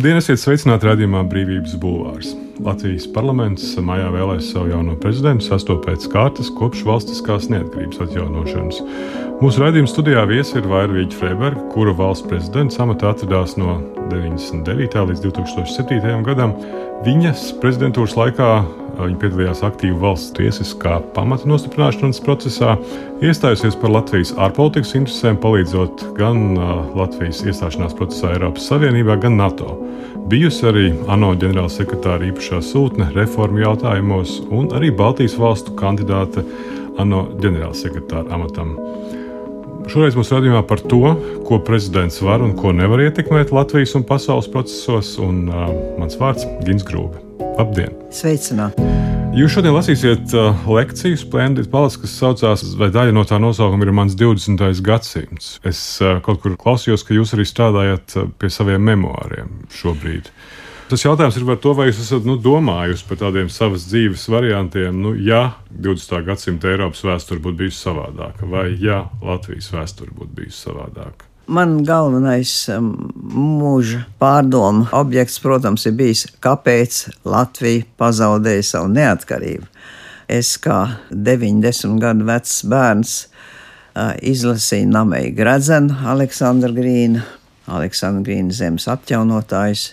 Labdien, esiet sveicināti redzējumā Brīvības Bulvārs. Latvijas parlaments maijā vēlēs savu jauno prezidentu sasto pēc kārtas kopš valstiskās neatkarības atjaunošanas. Mūsu raidījuma studijā viesi ir Vairvīģa Freiberga, kura valsts prezidents amatā atradās no 99. līdz 2007. gadam. Viņas prezidentūras laikā viņa piedalījās aktīvi valsts tiesiskā pamata nostiprināšanas procesā, iestājusies par Latvijas ārpolitikas interesēm, palīdzot gan Latvijas iestāšanās procesā Eiropas Savienībā, gan NATO. Bijusi arī ANO ģenerālsekretāra īpašā sūtne reformu jautājumos un arī Baltijas valstu kandidāte ANO ģenerālsekretāra amatam. Šoreiz mums redzējumā par to, ko prezidents var un ko nevar ietekmēt Latvijas un pasaules procesos, un uh, mans vārds - Gins Grūbe. Labdien! Sveicināti! Jūs šodien lasīsiet uh, lekciju Splendid Palace, kas saucās, vai daļa no tā nosaukuma ir mans 20. gadsimts. Es uh, kaut kur klausījos, ka jūs arī strādājat uh, pie saviem memoāriem šobrīd. Tas jautājums ir par to, vai jūs esat nu, domājusi par tādiem savas dzīves variantiem, nu, ja 20. gadsimta Eiropas vēsture būtu bijusi savādāka, vai ja Latvijas vēsture būtu bijusi savādāka. Man galvenais um, mūža pārdomu objekts, protams, ir bijis, kāpēc Latvija pazaudēja savu neatkarību. Es kā 90 gadu vecs bērns uh, izlasīju Namēju Gradzenu, Aleksandra Grīna, Aleksandra Grīna zemes atjaunotājs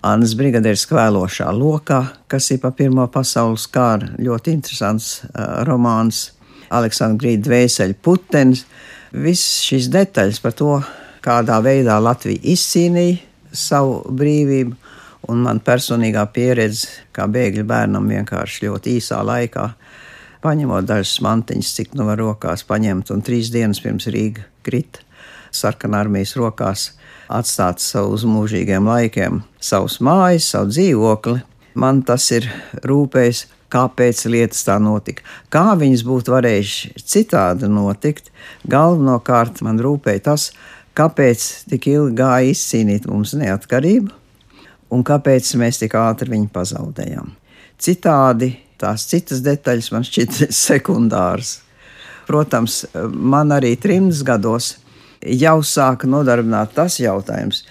Annas brigadieris kvēlošā lokā, kas ir pa Pirmo pasaules kāru ļoti interesants uh, romāns, Aleksandra Grīda dvēseli putenis. Viss šīs detaļas par to, kādā veidā Latvija izcīnīja savu brīvību, un man personīgā pieredze kā bēgļu bērnam vienkārši ļoti īsā laikā, paņemot dažas mantiņas, cik nu var rokās paņemt, un trīs dienas pirms Rīga krita sarkanā armijas rokās atstāt savu uz mūžīgiem laikiem, savus mājas, savu dzīvokli. Man tas ir rūpējis, kāpēc lietas tā notika. Kā viņas būtu varējušas citādi notikt, galvenokārt man rūpēja tas, kāpēc tik ilgi gāja izcīnīt mums neatkarību un kāpēc mēs tik ātri viņu pazaudējām. Citādi tās citas detaļas man šķiet sekundāras. Protams, man arī trimdas gados jau sāka nodarbināt tas jautājums.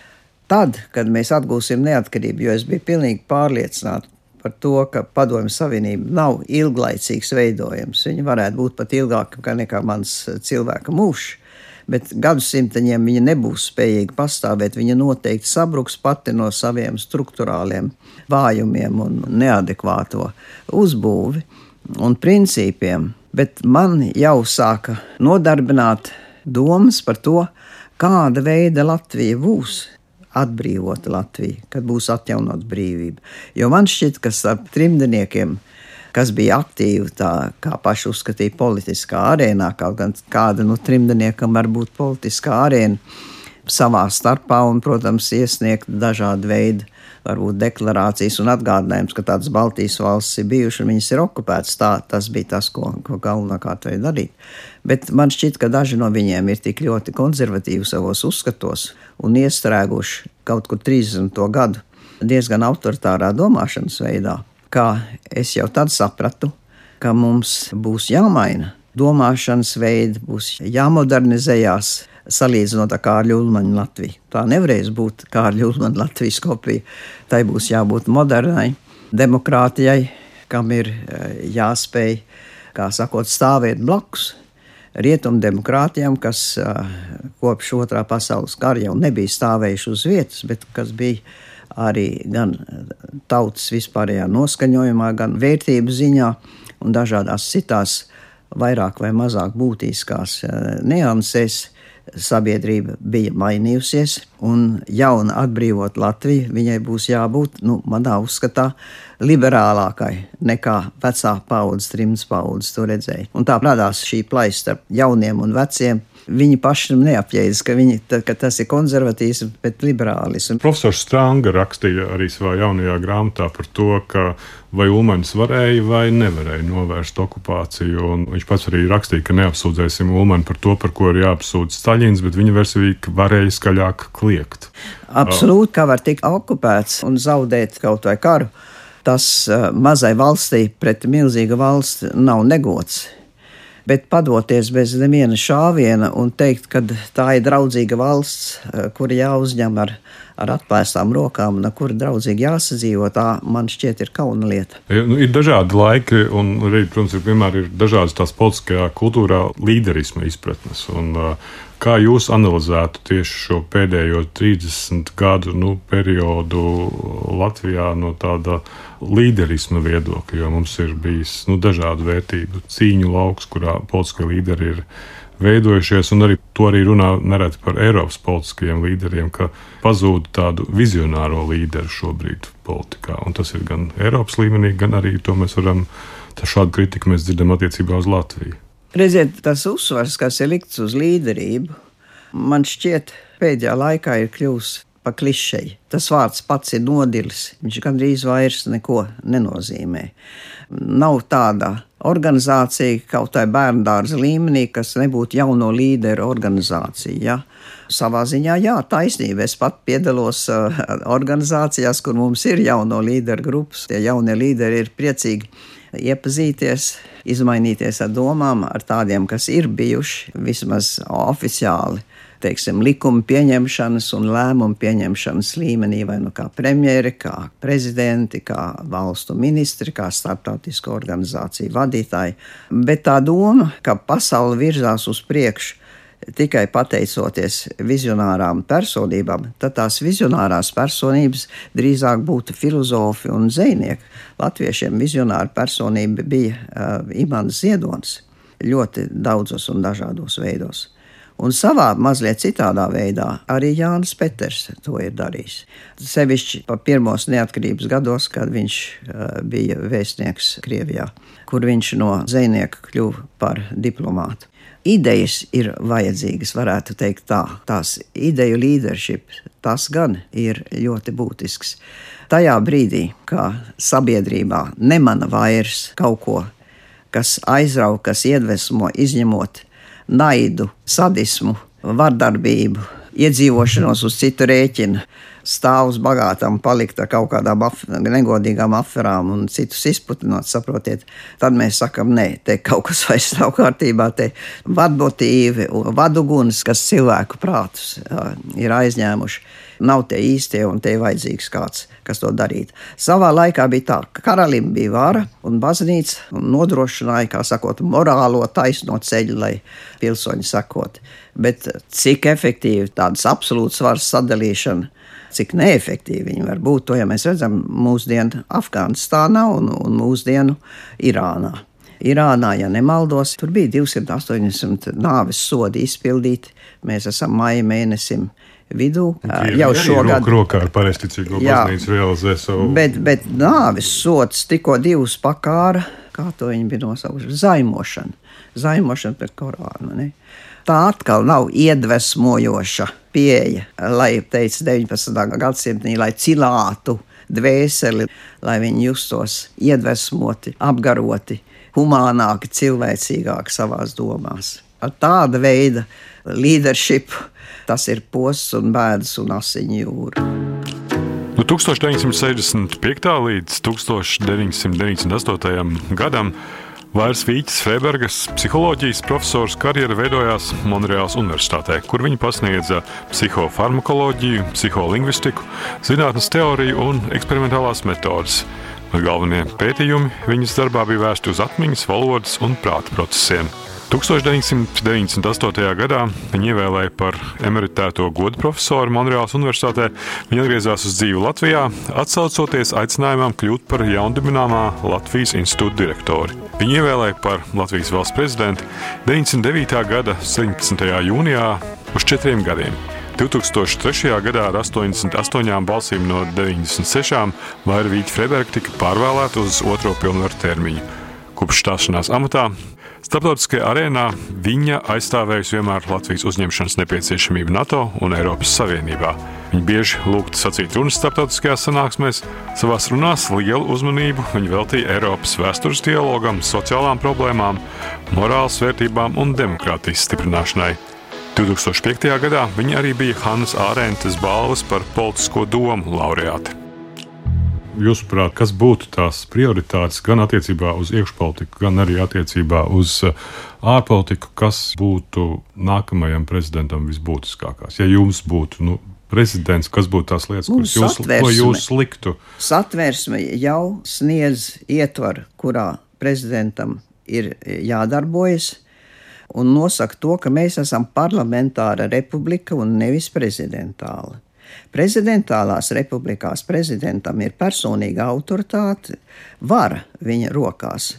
Tad, kad mēs atgūsim neatkarību, jo es biju pilnīgi pārliecināta par to, ka Padomju Savienība nav ilglaicīgs veidojums. Viņa varētu būt pat ilgāka nekā mans cilvēka mūžs, bet gadsimtaņiem viņa nebūs spējīga pastāvēt. Viņa noteikti sabruks pati no saviem struktūrāliem vājumiem un neadekvāto uzbūvi un principiem. Bet man jau sāka nodarbināt domas par to, kāda veida Latvija būs. Atbrīvota Latvija, kad būs atjaunot brīvība. Jo man šķiet, ka starp trimdniekiem, kas bija aktīvi, tā kā paši uzskatīja, politiskā arēnā, kaut gan kāda no trimdniekam var būt politiskā arēna savā starpā un, protams, iesniegt dažādu veidu varbūt deklarācijas un atgādinājums, ka tādas Baltijas valstis ir bijušas un viņas ir okupētas. Tā, tas bija tas, ko, ko galvenokārt vajag darīt. Bet man šķiet, ka daži no viņiem ir tik ļoti konservatīvi savos uzskatos un iestrēguši kaut kur 30. gadu diezgan autoritārā domāšanas veidā, kā es jau tad sapratu, ka mums būs jāmaina domāšanas veidi, būs jāmodernizējās, salīdzinot ar Kārļa Ulmaņa Latviju. Tā nevarēs būt Kārļa Ulmaņa Latvijas kopija. Tai būs jābūt modernai, demokrātijai, kam ir eh, jāspēj, kā sakot, stāvēt blakus rietumu demokrātijām, kas eh, kopš otrā pasaules kara jau nebija stāvējuši uz vietas, bet kas bija arī gan tautas vispārējā noskaņojumā, gan vērtību ziņā un dažādās citās vairāk vai mazāk būtiskās eh, niansēs sabiedrība bija mainījusies, un jauna atbrīvot Latviju viņai būs jābūt, nu, manā uzskatā, liberālākai nekā vecā paudzes, trimdas paudzes to redzēja. Un tā radās šī plaisa starp jauniem un veciem, viņi paši neapjēdz, ka, viņi, ka tas ir konservatīvs, bet liberālis. Profesors Strānga rakstīja arī savā jaunajā grāmatā par to, ka vai Ulmans varēja vai nevarēja novērst okupāciju. Viņš pats arī rakstīja, ka neapsūdzēsim Ulmanu par to, par ko ir jāapsūdz Staļins, bet viņa versija varēja skaļāk kliegt. Absolūti, kā var tikt okupēts un zaudēt kaut vai karu. Tas uh, mazai valstī pret milzīgu valsti nav negods bet padoties bez neviena šāviena un teikt, ka tā ir draudzīga valsts, eh, kur jāuzņem ar, ar atpēstām rokām, no kura draudzīgi jāsadzīvo, tā man šķiet ir kauna lieta. Ja, nu, ir dažādi laiki, un arī, protams, ir vienmēr ir dažādas tās politiskajā kultūrā līderisma izpratnes. Un, uh, Kā jūs analizētu tieši šo pēdējo 30 gadu nu, periodu Latvijā no tāda līderisma viedokļa? Jo mums ir bijis nu, dažādu vērtību cīņu lauks, kurā politiskie līderi ir veidojušies, un arī to arī runā nereti par Eiropas politiskajiem līderiem, ka pazūd tādu vizionāro līderu šobrīd politikā. Un tas ir gan Eiropas līmenī, gan arī to mēs varam, šādu kritiku mēs dzirdam attiecībā uz Latviju. Redziet, tas uzsvars, kas ir likts uz līderību, man šķiet, pēdējā laikā ir kļuvis pa klišeju. Tas vārds pats ir nodilis. Viņš gandrīz vairs neko nenozīmē. Nav tāda organizācija, kaut kā bērnu dārza līmenī, kas nebūtu jauno līderu organizācija. Ja? Savā ziņā, jā, taisnība. Es pat piedalos uh, organizācijās, kur mums ir jauno līderu grupas. Tie jaunie līderi ir priecīgi iepazīties, izmainīties ar domām, ar tādiem, kas ir bijuši vismaz oficiāli. Teiksim, likuma pieņemšanas un lēmumu pieņemšanas līmenī, vai nu kā premjeri, kā prezidenti, kā valstu ministri, kā starptautisko organizāciju vadītāji. Bet tā doma, ka pasaule virzās uz priekšu, tikai pateicoties vizionārām personībām, tad tās vizionārās personības drīzāk būtu filozofi un zvejnieki. Latviešiem vizionāra personība bija uh, Imants Ziedonis ļoti daudzos un dažādos veidos. Un savā mazliet citādā veidā arī Jānis Peters to ir darījis. Sevišķi pa pirmos neatkarības gados, kad viņš uh, bija vēstnieks Krievijā, kur viņš no zvejnieka kļuva par diplomātu idejas ir vajadzīgas, varētu teikt tā. Tās ideju leadership, tas gan ir ļoti būtisks. Tajā brīdī, kad sabiedrībā nemana vairs kaut ko, kas aizrauga, kas iedvesmo, izņemot naidu, sadismu, vardarbību, iedzīvošanos uz citu rēķinu, stāvus bagātam palikt ar kaut kādām af negodīgām aferām un citus izputināt, saprotiet, tad mēs sakam, nē, te kaut kas vairs nav kārtībā, te vadmotīvi un vaduguns, kas cilvēku prātus jā, ir aizņēmuši. Nav tie īstie, un te ir vajadzīgs kāds, kas to darītu. Savā laikā bija tā, ka karalim bija vara un baznīca un nodrošināja, kā sakot, morālo taisno ceļu, lai pilsoņi sakot. Bet cik efektīvi tādas absolūtas varas sadalīšana cik neefektīvi viņi var būt. To ja mēs redzam mūsdienu Afganistānā un, un mūsdienu Irānā. Irānā, ja nemaldos, tur bija 280 nāves sodi izpildīti. Mēs esam maija mēnesim vidū. Tie jau šogad roku rokā ar pareizticīgo baznīcu realizē savu. Bet, bet nāves sots tikko divus pakāra, kā to viņi bija nosaukuši, zaimošana. Zaimošana pret Korānu. Ne? Tā atkal nav iedvesmojoša pieeja, lai teica 19. gadsimtī, lai cilātu dvēseli, lai viņi justos iedvesmoti, apgaroti, humānāki, cilvēcīgāki savās domās. Ar tāda veida leadership tas ir posts un bēdas un asiņu jūra. No 1965. līdz 1998. gadam Vairs Vīķis Freibergas psiholoģijas profesors karjera veidojās Monreāls Universitātē, kur viņa pasniedza psihofarmakoloģiju, psiholingvistiku, zinātnes teoriju un eksperimentālās metodes. Galvenie pētījumi viņas darbā bija vērsti uz atmiņas, valodas un prāta procesiem. 1998. gadā viņa ievēlēja par emeritēto godu profesoru Monreāls Universitātē. Viņa atgriezās uz dzīvi Latvijā, atsaucoties aicinājumam kļūt par jaundibināmā Latvijas institūta direktori. Viņa ievēlēja par Latvijas valsts prezidentu 99. gada 17. jūnijā uz četriem gadiem. 2003. gadā ar 88 balsīm no 96 Vaira Vīķa Freiberga tika pārvēlēta uz otro pilnvaru termiņu. Kopš stāšanās amatā Starptautiskajā arēnā viņa aizstāvējusi vienmēr Latvijas uzņemšanas nepieciešamību NATO un Eiropas Savienībā. Viņa bieži lūgta sacīt runas starptautiskajās sanāksmēs, savās runās lielu uzmanību viņa veltīja Eiropas vēstures dialogam, sociālām problēmām, morāles vērtībām un demokrātijas stiprināšanai. 2005. gadā viņa arī bija Hannas Ārēntes balvas par politisko domu laureāte. Jūsuprāt, kas būtu tās prioritātes gan attiecībā uz iekšpolitiku, gan arī attiecībā uz uh, ārpolitiku, kas būtu nākamajam prezidentam visbūtiskākās? Ja jums būtu nu, prezidents, kas būtu tās lietas, kuras jūs, jūs liktu? Satversme jau sniedz ietvaru, kurā prezidentam ir jādarbojas, un nosaka to, ka mēs esam parlamentāra republika un nevis prezidentāla. Prezidentālās republikās prezidentam ir personīga autoritāte, vara viņa rokās.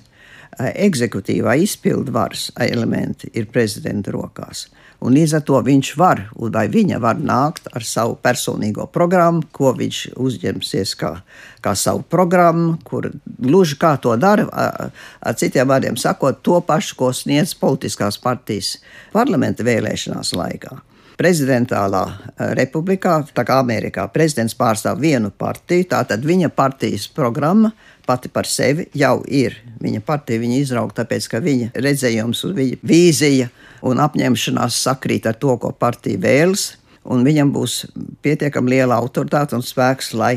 Eksekutīvā izpildvaras elementi ir prezidenta rokās. Un līdz ar to viņš var, vai viņa var nākt ar savu personīgo programmu, ko viņš uzņemsies kā, kā savu programmu, kur gluži kā to dara, ar citiem vārdiem sakot, to pašu, ko sniedz politiskās partijas parlamenta vēlēšanās laikā prezidentālā eh, republikā, tā kā Amerikā prezidents pārstāv vienu partiju, tātad viņa partijas programma pati par sevi jau ir. Viņa partija viņa izrauga tāpēc, ka viņa redzējums viņa vīzija un apņemšanās sakrīt ar to, ko partija vēlas. Un viņam būs pietiekami liela autoritāte un spēks, lai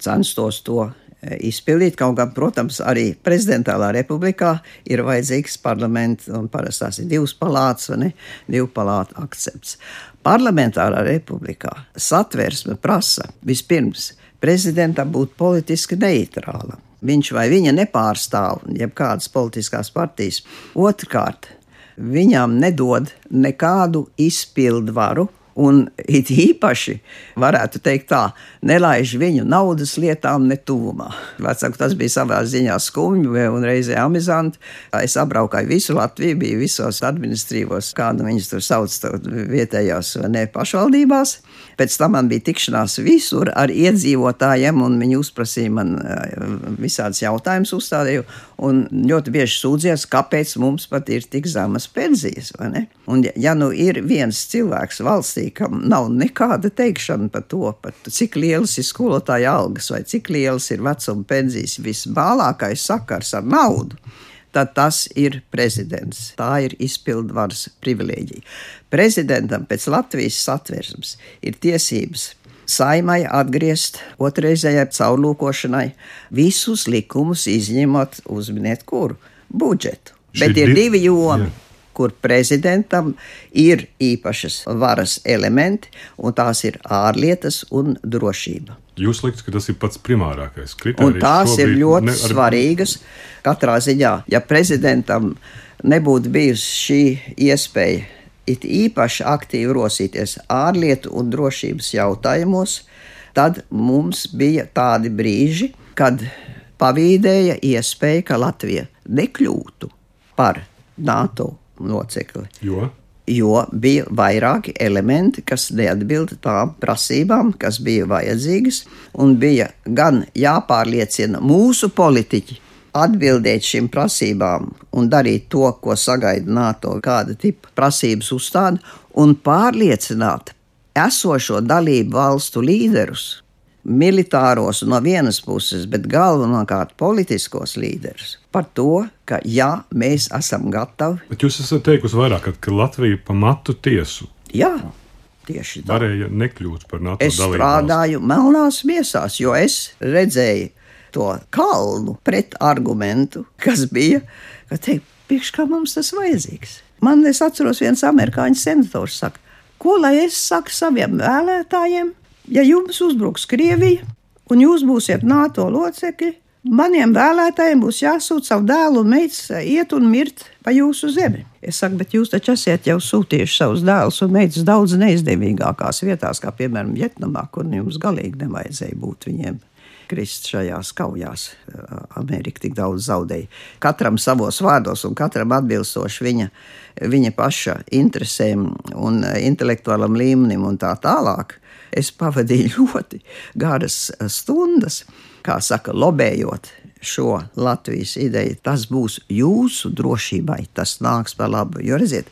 censtos to Eh, izpildīt. Kaut gan, protams, arī prezidentālā republikā ir vajadzīgs parlaments, un parasti tās ir divas palātas vai ne, divu palātu akcepts. Parlamentārā republikā satversme prasa vispirms prezidentam būt politiski neitrālam. Viņš vai viņa nepārstāv jebkādas politiskās partijas. Otrkārt, viņam nedod nekādu izpildvaru un it īpaši, varētu teikt tā, nelaiž viņu naudas lietām ne tuvumā. Vecāku tas bija savā ziņā skumji un reizē amizanti. Es apbraukāju visu Latviju, biju visos administrīvos, kādu viņus tur sauc, vietējās ne pašvaldībās. Pēc tam man bija tikšanās visur ar iedzīvotājiem, un viņi uzprasīja man eh, visādus jautājumus, uzstādīju, un ļoti bieži sūdzies, kāpēc mums pat ir tik zemas pensijas. Un, ja nu ir viens cilvēks valstī, kam nav nekāda teikšana par to, par cik lielas ir skolotāja algas vai cik lielas ir vecuma pensijas, visbālākais sakars ar naudu tad tas ir prezidents. Tā ir izpildvaras privilēģija. Prezidentam pēc Latvijas satversmes ir tiesības saimai atgriezt otrreizējai caurlūkošanai visus likumus, izņemot uzminiet kuru budžetu. Bet ir divi jomi. Jā kur prezidentam ir īpašas varas elementi, un tās ir ārlietas un drošība. Jūs liekat, ka tas ir pats primārākais kriterijs. Un tās ir ļoti ne, ar... svarīgas. Katrā ziņā, ja prezidentam nebūtu bijusi šī iespēja it īpaši aktīvi rosīties ārlietu un drošības jautājumos, tad mums bija tādi brīži, kad pavīdēja iespēja, ka Latvija nekļūtu par NATO locekli. Jo? jo bija vairāki elementi, kas neatbilda tām prasībām, kas bija vajadzīgas, un bija gan jāpārliecina mūsu politiķi atbildēt šīm prasībām un darīt to, ko sagaida NATO, kāda tipa prasības uzstāda, un pārliecināt esošo dalību valstu līderus militāros no vienas puses, bet galvenokārt politiskos līderus par to, ka jā, mēs esam gatavi. Bet jūs esat teikusi vairāk, ka Latvija pamatu tiesu. Jā. Tieši tā. Varēja nekļūt par NATO es dalību. Es strādāju melnās miesās, jo es redzēju to kalnu pret argumentu, kas bija, ka teikt, priekš kā mums tas vajadzīgs. Man es atceros, viens amerikāņu senators saka, ko lai es saku saviem vēlētājiem, ja jums uzbruks Krievija un jūs būsiet NATO locekļi, maniem vēlētājiem būs jāsūta savu dēlu un meitas iet un mirt pa jūsu zemi. Es saku, bet jūs taču esat jau sūtījuši savus dēlus un meitas daudz neizdevīgākās vietās, kā piemēram Vietnamā, kur jums galīgi nevajadzēja būt viņiem. Krist šajās kaujās. Amerika tik daudz zaudēja. Katram savos vārdos un katram atbilstoši viņa, viņa paša interesēm un intelektuālam līmenim un tā tālāk es pavadīju ļoti garas stundas, kā saka, lobējot šo Latvijas ideju. Tas būs jūsu drošībai, tas nāks par labu. Jo redziet,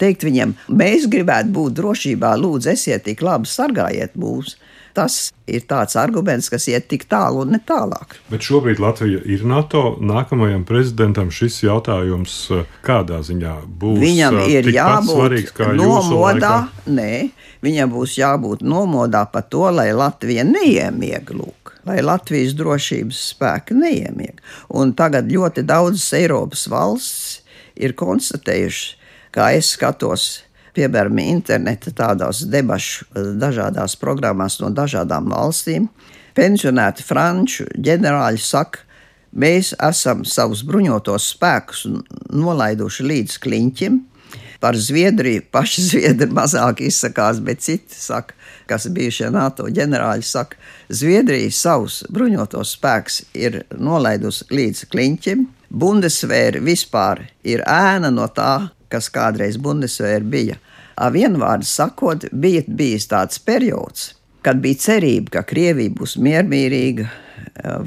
teikt viņam, mēs gribētu būt drošībā, lūdzu, esiet tik labi, sargājiet mūs. Tas ir tāds arguments, kas iet tik tālu un ne tālāk. Bet šobrīd Latvija ir NATO. Nākamajam prezidentam šis jautājums eh, kādā ziņā būs? Viņam eh, ir jābūt svarīgs nomodā. Nē, viņam būs jābūt nomodā par to, lai Latvija neiemieg lūk. Lai Latvijas drošības spēki neiemieg. Un tagad ļoti daudzas Eiropas valsts ir konstatējušas, kā es skatos, piemēram, interneta tādās debašu dažādās programmās no dažādām valstīm. Pensionēti franču ģenerāļi saka, mēs esam savus bruņotos spēkus nolaiduši līdz kliņķim. Par Zviedriju paši Zviedri mazāk izsakās, bet citi saka, kas bijušie NATO ģenerāļi saka, Zviedrija savus bruņotos spēkus ir nolaidusi līdz kliņķim. Bundesvēra vispār ir ēna no tā, kas kādreiz Bundesvēra bija. Vienvārdu sakot, bija bijis tāds periods, kad bija cerība, ka Krievija būs miermīlīga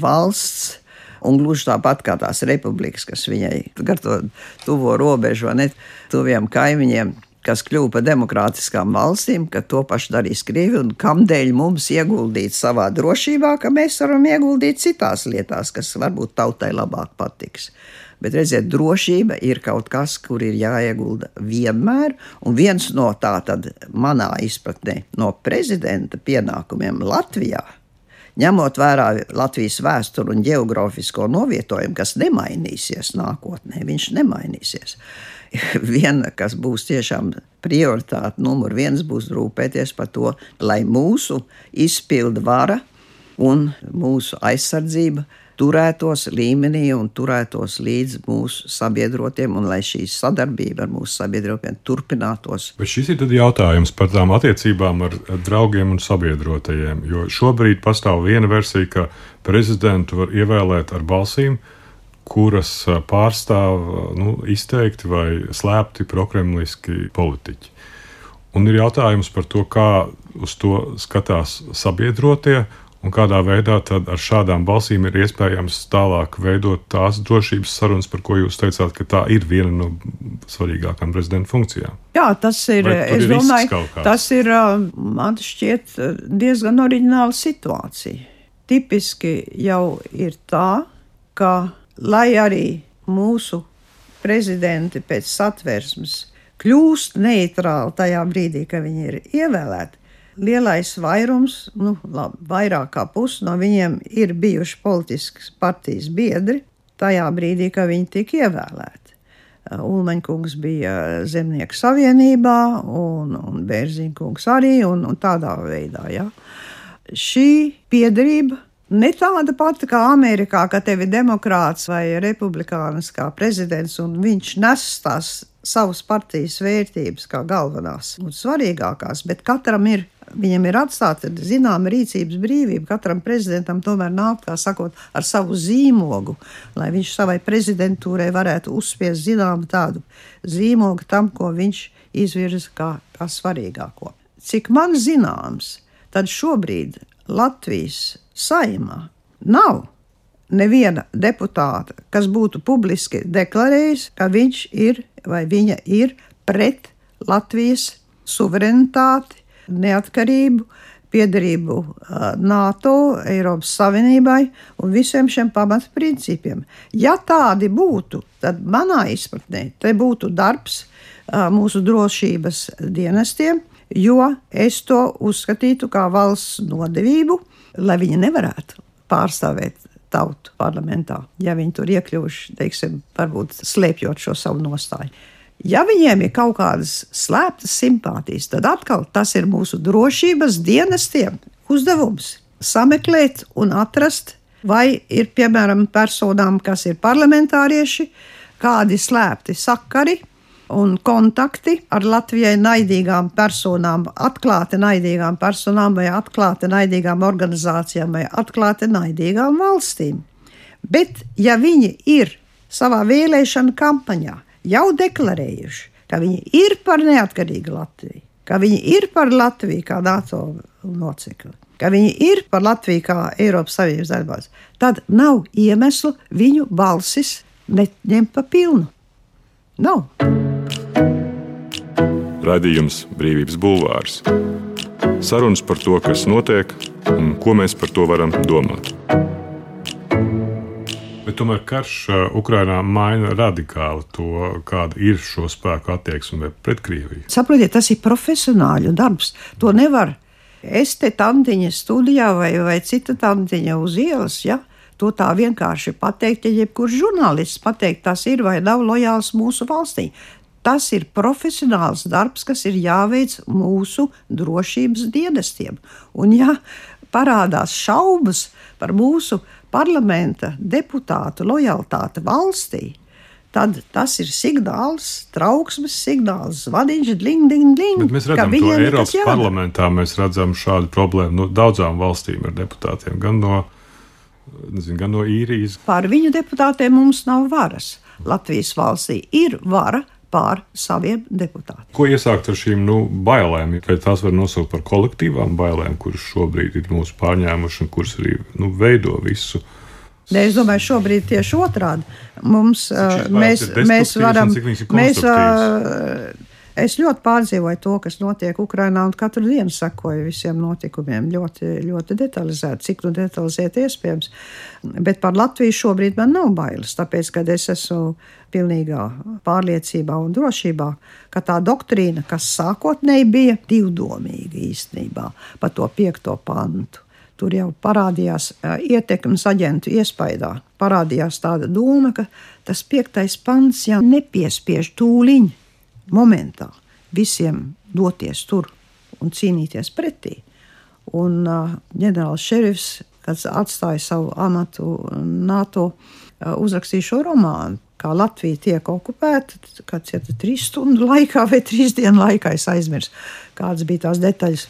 valsts. Un gluži tāpat kā tās republikas, kas viņai gar to tuvo robežu, ne tuviem kaimiņiem, kas kļuva par demokrātiskām valstīm, ka to pašu darīs Krievija, un kamdēļ mums ieguldīt savā drošībā, ka mēs varam ieguldīt citās lietās, kas varbūt tautai labāk patiks. Bet redziet, drošība ir kaut kas, kur ir jāiegulda vienmēr, un viens no tā tad manā izpratnē no prezidenta pienākumiem Latvijā ņemot vērā Latvijas vēsturi un geogrāfisko novietojumu, kas nemainīsies nākotnē, viņš nemainīsies. Viena, kas būs tiešām prioritāte, numur viens, būs rūpēties par to, lai mūsu izpildu vara un mūsu aizsardzība turētos līmenī un turētos līdz mūsu sabiedrotiem, un lai šī sadarbība ar mūsu sabiedrotiem turpinātos. Bet šis ir jautājums par tām attiecībām ar draugiem un sabiedrotajiem. Jo šobrīd pastāv viena versija, ka prezidentu var ievēlēt ar balsīm, kuras pārstāv nu, izteikti vai slēpti prokremliski politiķi. Un ir jautājums par to, kā uz to skatās sabiedrotie Un kādā veidā tad ar šādām balsīm ir iespējams tālāk veidot tās drošības sarunas, par ko jūs teicāt, ka tā ir viena no svarīgākām prezidenta funkcijām? Jā, tas ir. Es ir domāju, tas ir man šķiet diezgan oriģināla situācija. Tipiski jau ir tā, ka lai arī mūsu prezidenti pēc satversmes kļūst neitrāli tajā brīdī, kad viņi ir ievēlēti, lielais vairums, nu, labi, vairāk kā pusi no viņiem ir bijuši politiskas partijas biedri tajā brīdī, kad viņi tika ievēlēti. Ulmaņkungs bija Zemnieku savienībā, un, un Bērziņkungs arī, un, un tādā veidā. Ja. Šī piedarība ne tāda pati kā Amerikā, ka tev ir demokrāts vai republikānis kā prezidents, un viņš nes tās savas partijas vērtības kā galvenās un svarīgākās, bet katram ir Viņam ir atstāta zināma rīcības brīvība. Katram prezidentam tomēr nāk, kā sakot, ar savu zīmogu, lai viņš savai prezidentūrai varētu uzspiest zināmu tādu zīmogu tam, ko viņš izvirza kā, kā svarīgāko. Cik man zināms, tad šobrīd Latvijas saimā nav neviena deputāta, kas būtu publiski deklarējis, ka viņš ir vai viņa ir pret Latvijas suverenitāti neatkarību, piedarību NATO, Eiropas Savienībai un visiem šiem pamatprincipiem. Ja tādi būtu, tad manā izpratnē te būtu darbs mūsu drošības dienestiem, jo es to uzskatītu kā valsts nodevību, lai viņi nevarētu pārstāvēt tautu parlamentā, ja viņi tur iekļuvuši, teiksim, varbūt slēpjot šo savu nostāju. Ja viņiem ir kaut kādas slēptas simpātijas, tad atkal tas ir mūsu drošības dienestiem uzdevums sameklēt un atrast, vai ir piemēram personām, kas ir parlamentārieši, kādi slēpti sakari un kontakti ar Latvijai naidīgām personām, atklāti naidīgām personām, vai atklāti naidīgām organizācijām, vai atklāti naidīgām valstīm. Bet, ja viņi ir savā vēlēšana kampaņā jau deklarējuši, ka viņi ir par neatkarīgu Latviju, ka viņi ir par Latviju kā NATO locekli, ka viņi ir par Latviju kā Eiropas Savienības darbās, tad nav iemeslu viņu balsis neņemt pa pilnu. Nav. Radījums Brīvības Bulvārs. Sarunas par to, kas notiek un ko mēs par to varam domāt. Bet tomēr karš uh, Ukrainā maina radikāli to, kāda ir šo spēku attieksme pret Krieviju. Saprotiet, tas ir profesionāļu darbs. To nevar es te tantiņa studijā vai, vai cita tantiņa uz ielas. Ja? To tā vienkārši pateikt, ja jebkurš žurnālists pateikt, tas ir vai nav lojāls mūsu valstī. Tas ir profesionāls darbs, kas ir jāveic mūsu drošības dienestiem. Un, ja parādās šaubas par mūsu parlamenta deputātu lojalitāti valstī, tad tas ir signāls, trauksmes signāls, zvaniņš, ding, ding, ding. Bet mēs redzam, ka Eiropas parlamentā mēs redzam šādu problēmu. No daudzām valstīm ar deputātiem, gan no, nezinu, gan no īrijas. Pār viņu deputātiem mums nav varas. Latvijas valstī ir vara pār saviem deputātiem. Ko iesākt ar šīm nu, bailēm? Vai tās var nosaukt par kolektīvām bailēm, kuras šobrīd ir mūsu pārņēmuši un kuras arī nu, veido visu? Ne, es domāju, šobrīd tieši otrādi. Mums, uh, mēs, mēs varam. Mēs, uh, es ļoti pārdzīvoju to, kas notiek Ukrajinā, un katru dienu sekoju visiem notikumiem ļoti, ļoti detalizēti, cik nu detalizēti iespējams. Bet par Latviju šobrīd man nav bailes, tāpēc, ka es esmu pilnīgā pārliecībā un drošībā, ka tā doktrīna, kas sākotnēji bija divdomīga īstenībā par to piekto pantu Tur jau parādījās ietekmes aģentu iespējā. Parādījās tāda doma, ka tas piektais pants jau nepiespiež tūliņ, momentā visiem doties tur un cīnīties pretī. Un uh, ģenerālis šerifs, kad atstāja savu amatu NATO, uh, uzrakstīja šo romānu. Kā Latvija tiek okupēta, kāds ir trīs stundu laikā vai trīs dienu laikā, es aizmirsu, kādas bija tās detaļas.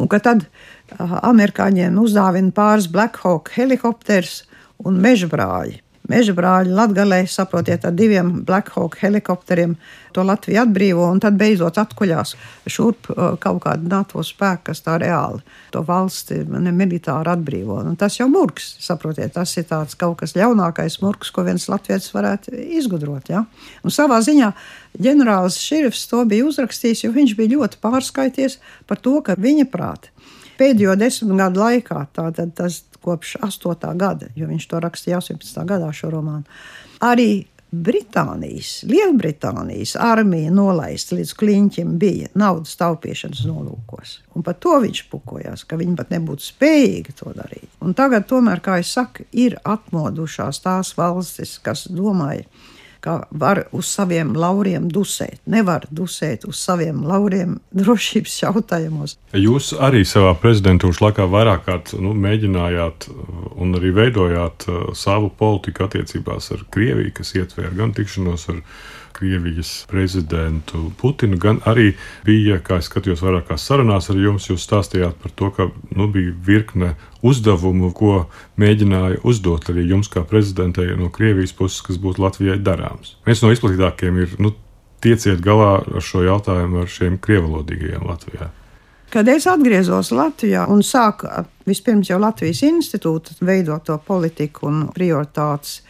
Un ka tad uh, amerikāņiem uzdāvina pāris Black Hawk helikopters un meža brāļi. Meža brāļi Latvijā, saprotiet, ar diviem Black Hawk helikopteriem to Latviju atbrīvo un tad beidzot atkuļās šurp kaut kāda NATO spēka, kas tā reāli to valsti militāri atbrīvo. Un tas jau murgs, saprotiet, tas ir tāds kaut kas ļaunākais murgs, ko viens latviečs varētu izgudrot. Ja? Un savā ziņā ģenerālis Šerifs to bija uzrakstījis, jo viņš bija ļoti pārskaities par to, ka viņa prāta pēdējo desmit gadu laikā, tātad tas kopš 8. gada, jo viņš to rakstīja 18. gadā šo romānu, arī Britānijas, Lielbritānijas armija nolaista līdz kliņķim bija naudas taupīšanas nolūkos. Un par to viņš pukojās, ka viņi pat nebūtu spējīgi to darīt. Un tagad, tomēr, kā jau saku, ir atmodušās tās valstis, kas domāja, ka var uz saviem lauriem dusēt. Nevar dusēt uz saviem lauriem drošības jautājumos. Jūs arī savā prezidentūras laikā vairāk kārt nu, mēģinājāt un arī veidojāt uh, savu politiku attiecībās ar Krieviju, kas ietver gan tikšanos ar Krievijas prezidentu Putinu, gan arī bija, kā es skatījos, vairākās sarunās ar jums, jūs stāstījāt par to, ka nu, bija virkne uzdevumu, ko mēģināja uzdot arī jums, kā prezidentei no Krievijas puses, kas būtu Latvijai darāms. Viens no izplatītākajiem ir nu, tieciet galā ar šo jautājumu ar šiem krievalodīgajiem Latvijā. Kad es atgriezos Latvijā un sāku vispirms jau Latvijas institūtu veidot to politiku un prioritātes,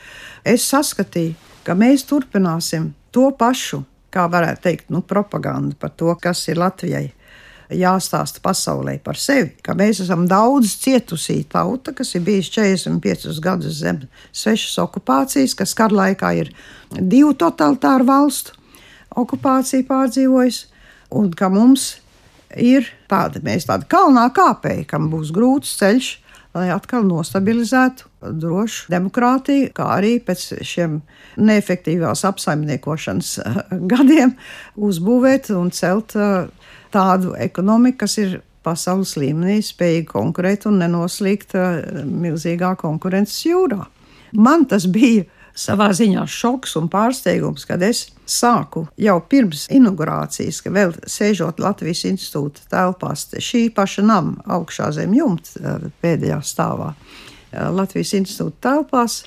es saskatīju, ka mēs turpināsim to pašu, kā varētu teikt, nu, propagandu par to, kas ir Latvijai. Jāstāsta pasaulē par sevi, ka mēs esam daudz cietusī tauta, kas ir bijusi 45 gadus zem svešas okupācijas, kas kara laikā ir divu totalitāru valstu okupācija pārdzīvojusi, un ka mums ir tāda, mēs tāda kalnā kāpēji, kam būs grūts ceļš lai atkal nostabilizētu drošu demokrātiju, kā arī pēc šiem neefektīvās apsaimniekošanas eh, gadiem uzbūvēt un celt eh, tādu ekonomiku, kas ir pasaules līmenī spējīga konkurēt un nenoslīgt eh, milzīgā konkurences jūrā. Man tas bija savā ziņā šoks un pārsteigums, kad es sāku jau pirms inaugurācijas, ka vēl sēžot Latvijas institūta telpās, šī paša nama augšā zem jumta pēdējā stāvā Latvijas institūta telpās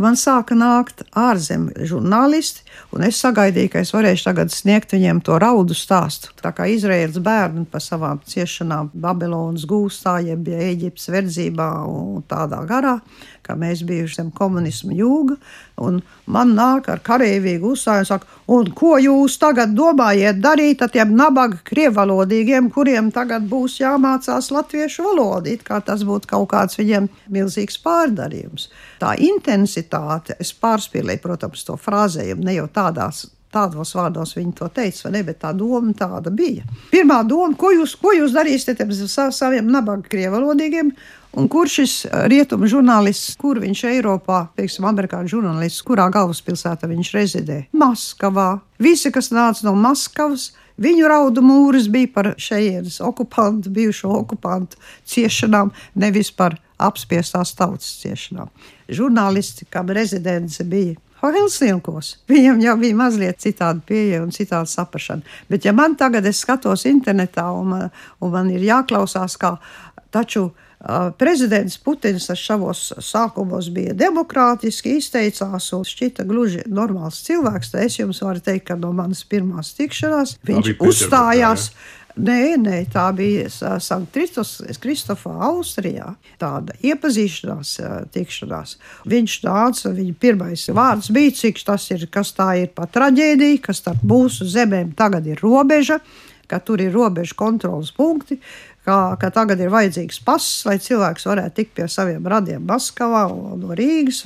man sāka nākt ārzemju žurnālisti, un es sagaidīju, ka es varēšu tagad sniegt viņiem to raudu stāstu. Tā kā Izraels bērni par savām ciešanām Babilonas gūstā, jeb Eģiptes verdzībā un tādā garā, ka mēs zem komunismu jūga, un man nāk ar karavīgu uzstāju un saka, un ko jūs tagad domājat darīt ar tiem nabaga krievalodīgiem, kuriem tagad būs jāmācās latviešu valodu, it kā tas būtu kaut kāds viņiem milzīgs pārdarījums. Tā intensitāte, es pārspīlēju, protams, to frāzējumu ne jau tādās tādos vārdos viņi to teica, vai ne, bet tā doma tāda bija. Pirmā doma, ko jūs, ko jūs darīsiet ar saviem nabaga krievalodīgiem, Un kur šis rietumu žurnālists, kur viņš Eiropā, piemēram, amerikāņu žurnālists, kurā galvaspilsētā viņš rezidē? Maskavā. Visi, kas nāca no Maskavas, Viņu raudu mūris bija par šejienes okupantu, bijušo okupantu ciešanām, nevis par apspiestās tautas ciešanām. Žurnālisti, kam rezidence bija Helsinkos. Viņam jau bija mazliet citāda pieeja un citāda saprāšana. Bet, ja man tagad es skatos internetā un man, un man ir jāklausās, kā taču uh, prezidents Putins savos sākumos bija demokrātiski, izteicās un šķita gluži normāls cilvēks, tad es jums varu teikt, ka no manas pirmās tikšanās viņš uzstājās. Jā Nē, nē, tā bija Sanktkristofā, Austrijā. Tāda iepazīšanās, tikšanās. Viņš nāca, viņa pirmais vārds bija, cik tas ir, kas tā ir pa traģēdiju, kas starp mūsu zemēm tagad ir robeža, ka tur ir robežu kontrolas punkti, ka, ka tagad ir vajadzīgs pass, lai cilvēks varētu tikt pie saviem radiem Maskavā no Rīgas,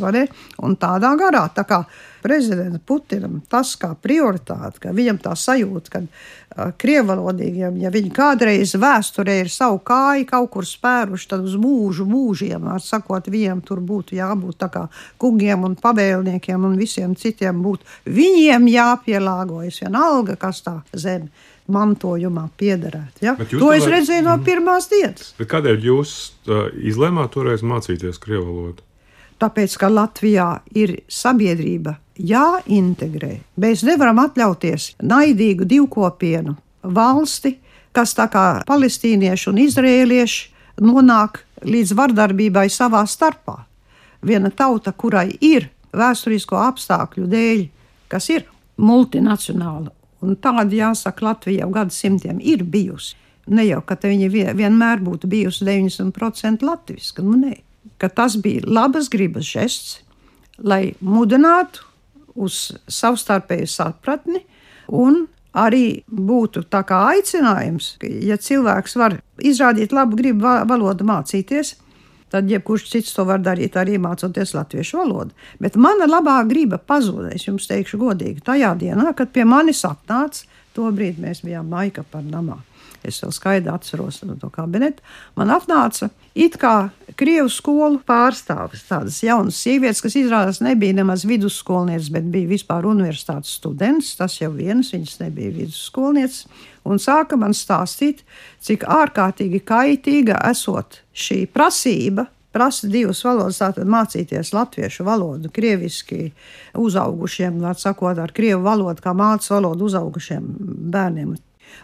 un tādā garā. Tā kā prezidentam Putinam tas kā prioritāte, ka viņam tā sajūta, ka uh, krievalodīgiem, ja viņi kādreiz vēsturē ir savu kāju kaut kur spēruši, tad uz mūžu mūžiem, ar sakot, viņiem tur būtu jābūt tā kā kungiem un pavēlniekiem un visiem citiem būtu. Viņiem jāpielāgojas vienalga, kas tā zeme mantojumā piederētu. Ja? To tomēr... es redzēju no mhm. pirmās dienas. Bet kādēļ jūs uh, izlēmāt toreiz mācīties krievu valodu? Tāpēc, ka Latvijā ir sabiedrība jāintegrē. Mēs nevaram atļauties naidīgu divkopienu valsti, kas tā kā palestīnieši un izrēlieši nonāk līdz vardarbībai savā starpā. Viena tauta, kurai ir vēsturisko apstākļu dēļ, kas ir multinacionāla Un tāda, jāsaka, Latvijā gadsimtiem ir bijusi. Ne jau, ka viņa vienmēr būtu bijusi 90% latviešu, nu nē, ka tas bija labas gribas žests, lai mudinātu uz savstarpēju sapratni un arī būtu tā kā aicinājums, ka, ja cilvēks var izrādīt labu gribu valodu mācīties, tad jebkurš cits to var darīt arī mācoties latviešu valodu. Bet mana labā griba pazuda, es jums teikšu godīgi, tajā dienā, kad pie manis atnāca, to brīdi mēs bijām maika par namā. Es vēl skaidri atceros to kabineta. Man atnāca it kā krievu skolu pārstāvis, tādas jaunas sievietes, kas izrādās nebija nemaz vidusskolnieces, bet bija vispār universitātes students. Tas jau viens, viņas nebija vidusskolnieces. Un sāka man stāstīt, cik ārkārtīgi kaitīga esot šī prasība prasa divas valodas, tātad mācīties latviešu valodu, krieviski uzaugušiem, var sakot, ar krievu valodu kā mācību valodu uzaugušiem bērniem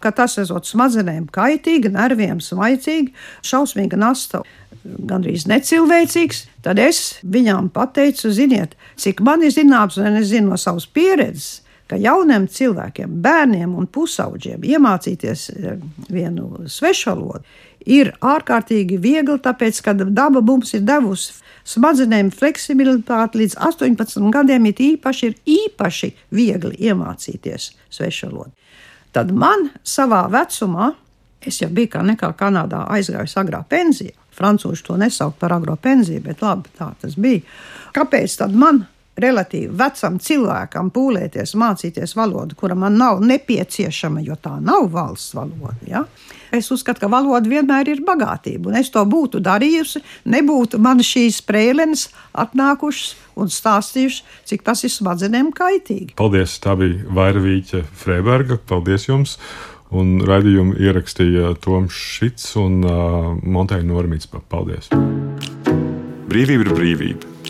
ka tas esot smadzenēm kaitīgi, nerviem smaicīgi, šausmīga nasta, gandrīz necilvēcīgs, tad es viņām pateicu, ziniet, cik man ir zināms, un es zinu no savas pieredzes, ka jauniem cilvēkiem, bērniem un pusauģiem iemācīties eh, vienu svešvalodu ir ārkārtīgi viegli, tāpēc, ka daba mums ir devusi smadzenēm fleksibilitāti līdz 18 gadiem, ir īpaši, ir īpaši viegli iemācīties svešvalodu. Tad man savā vecumā, es jau biju kā nekā Kanādā aizgājis agrā pensijā. Francūži to nesauc par agro pensiju, bet labi, tā tas bija. Kāpēc tad man relatīvi vecam cilvēkam pūlēties mācīties valodu, kura man nav nepieciešama, jo tā nav valsts valoda. Ja? Es uzskatu, ka valoda vienmēr ir bagātība, un es to būtu darījusi, nebūtu man šīs sprēlenes atnākušas un stāstījušas, cik tas ir smadzenēm kaitīgi. Paldies! Tā bija Vairvīķa Freiberga. Paldies jums! Un raidījumu ierakstīja Toms Šits un uh, Monteja Normīts. Paldies! Brīvība ir brīvība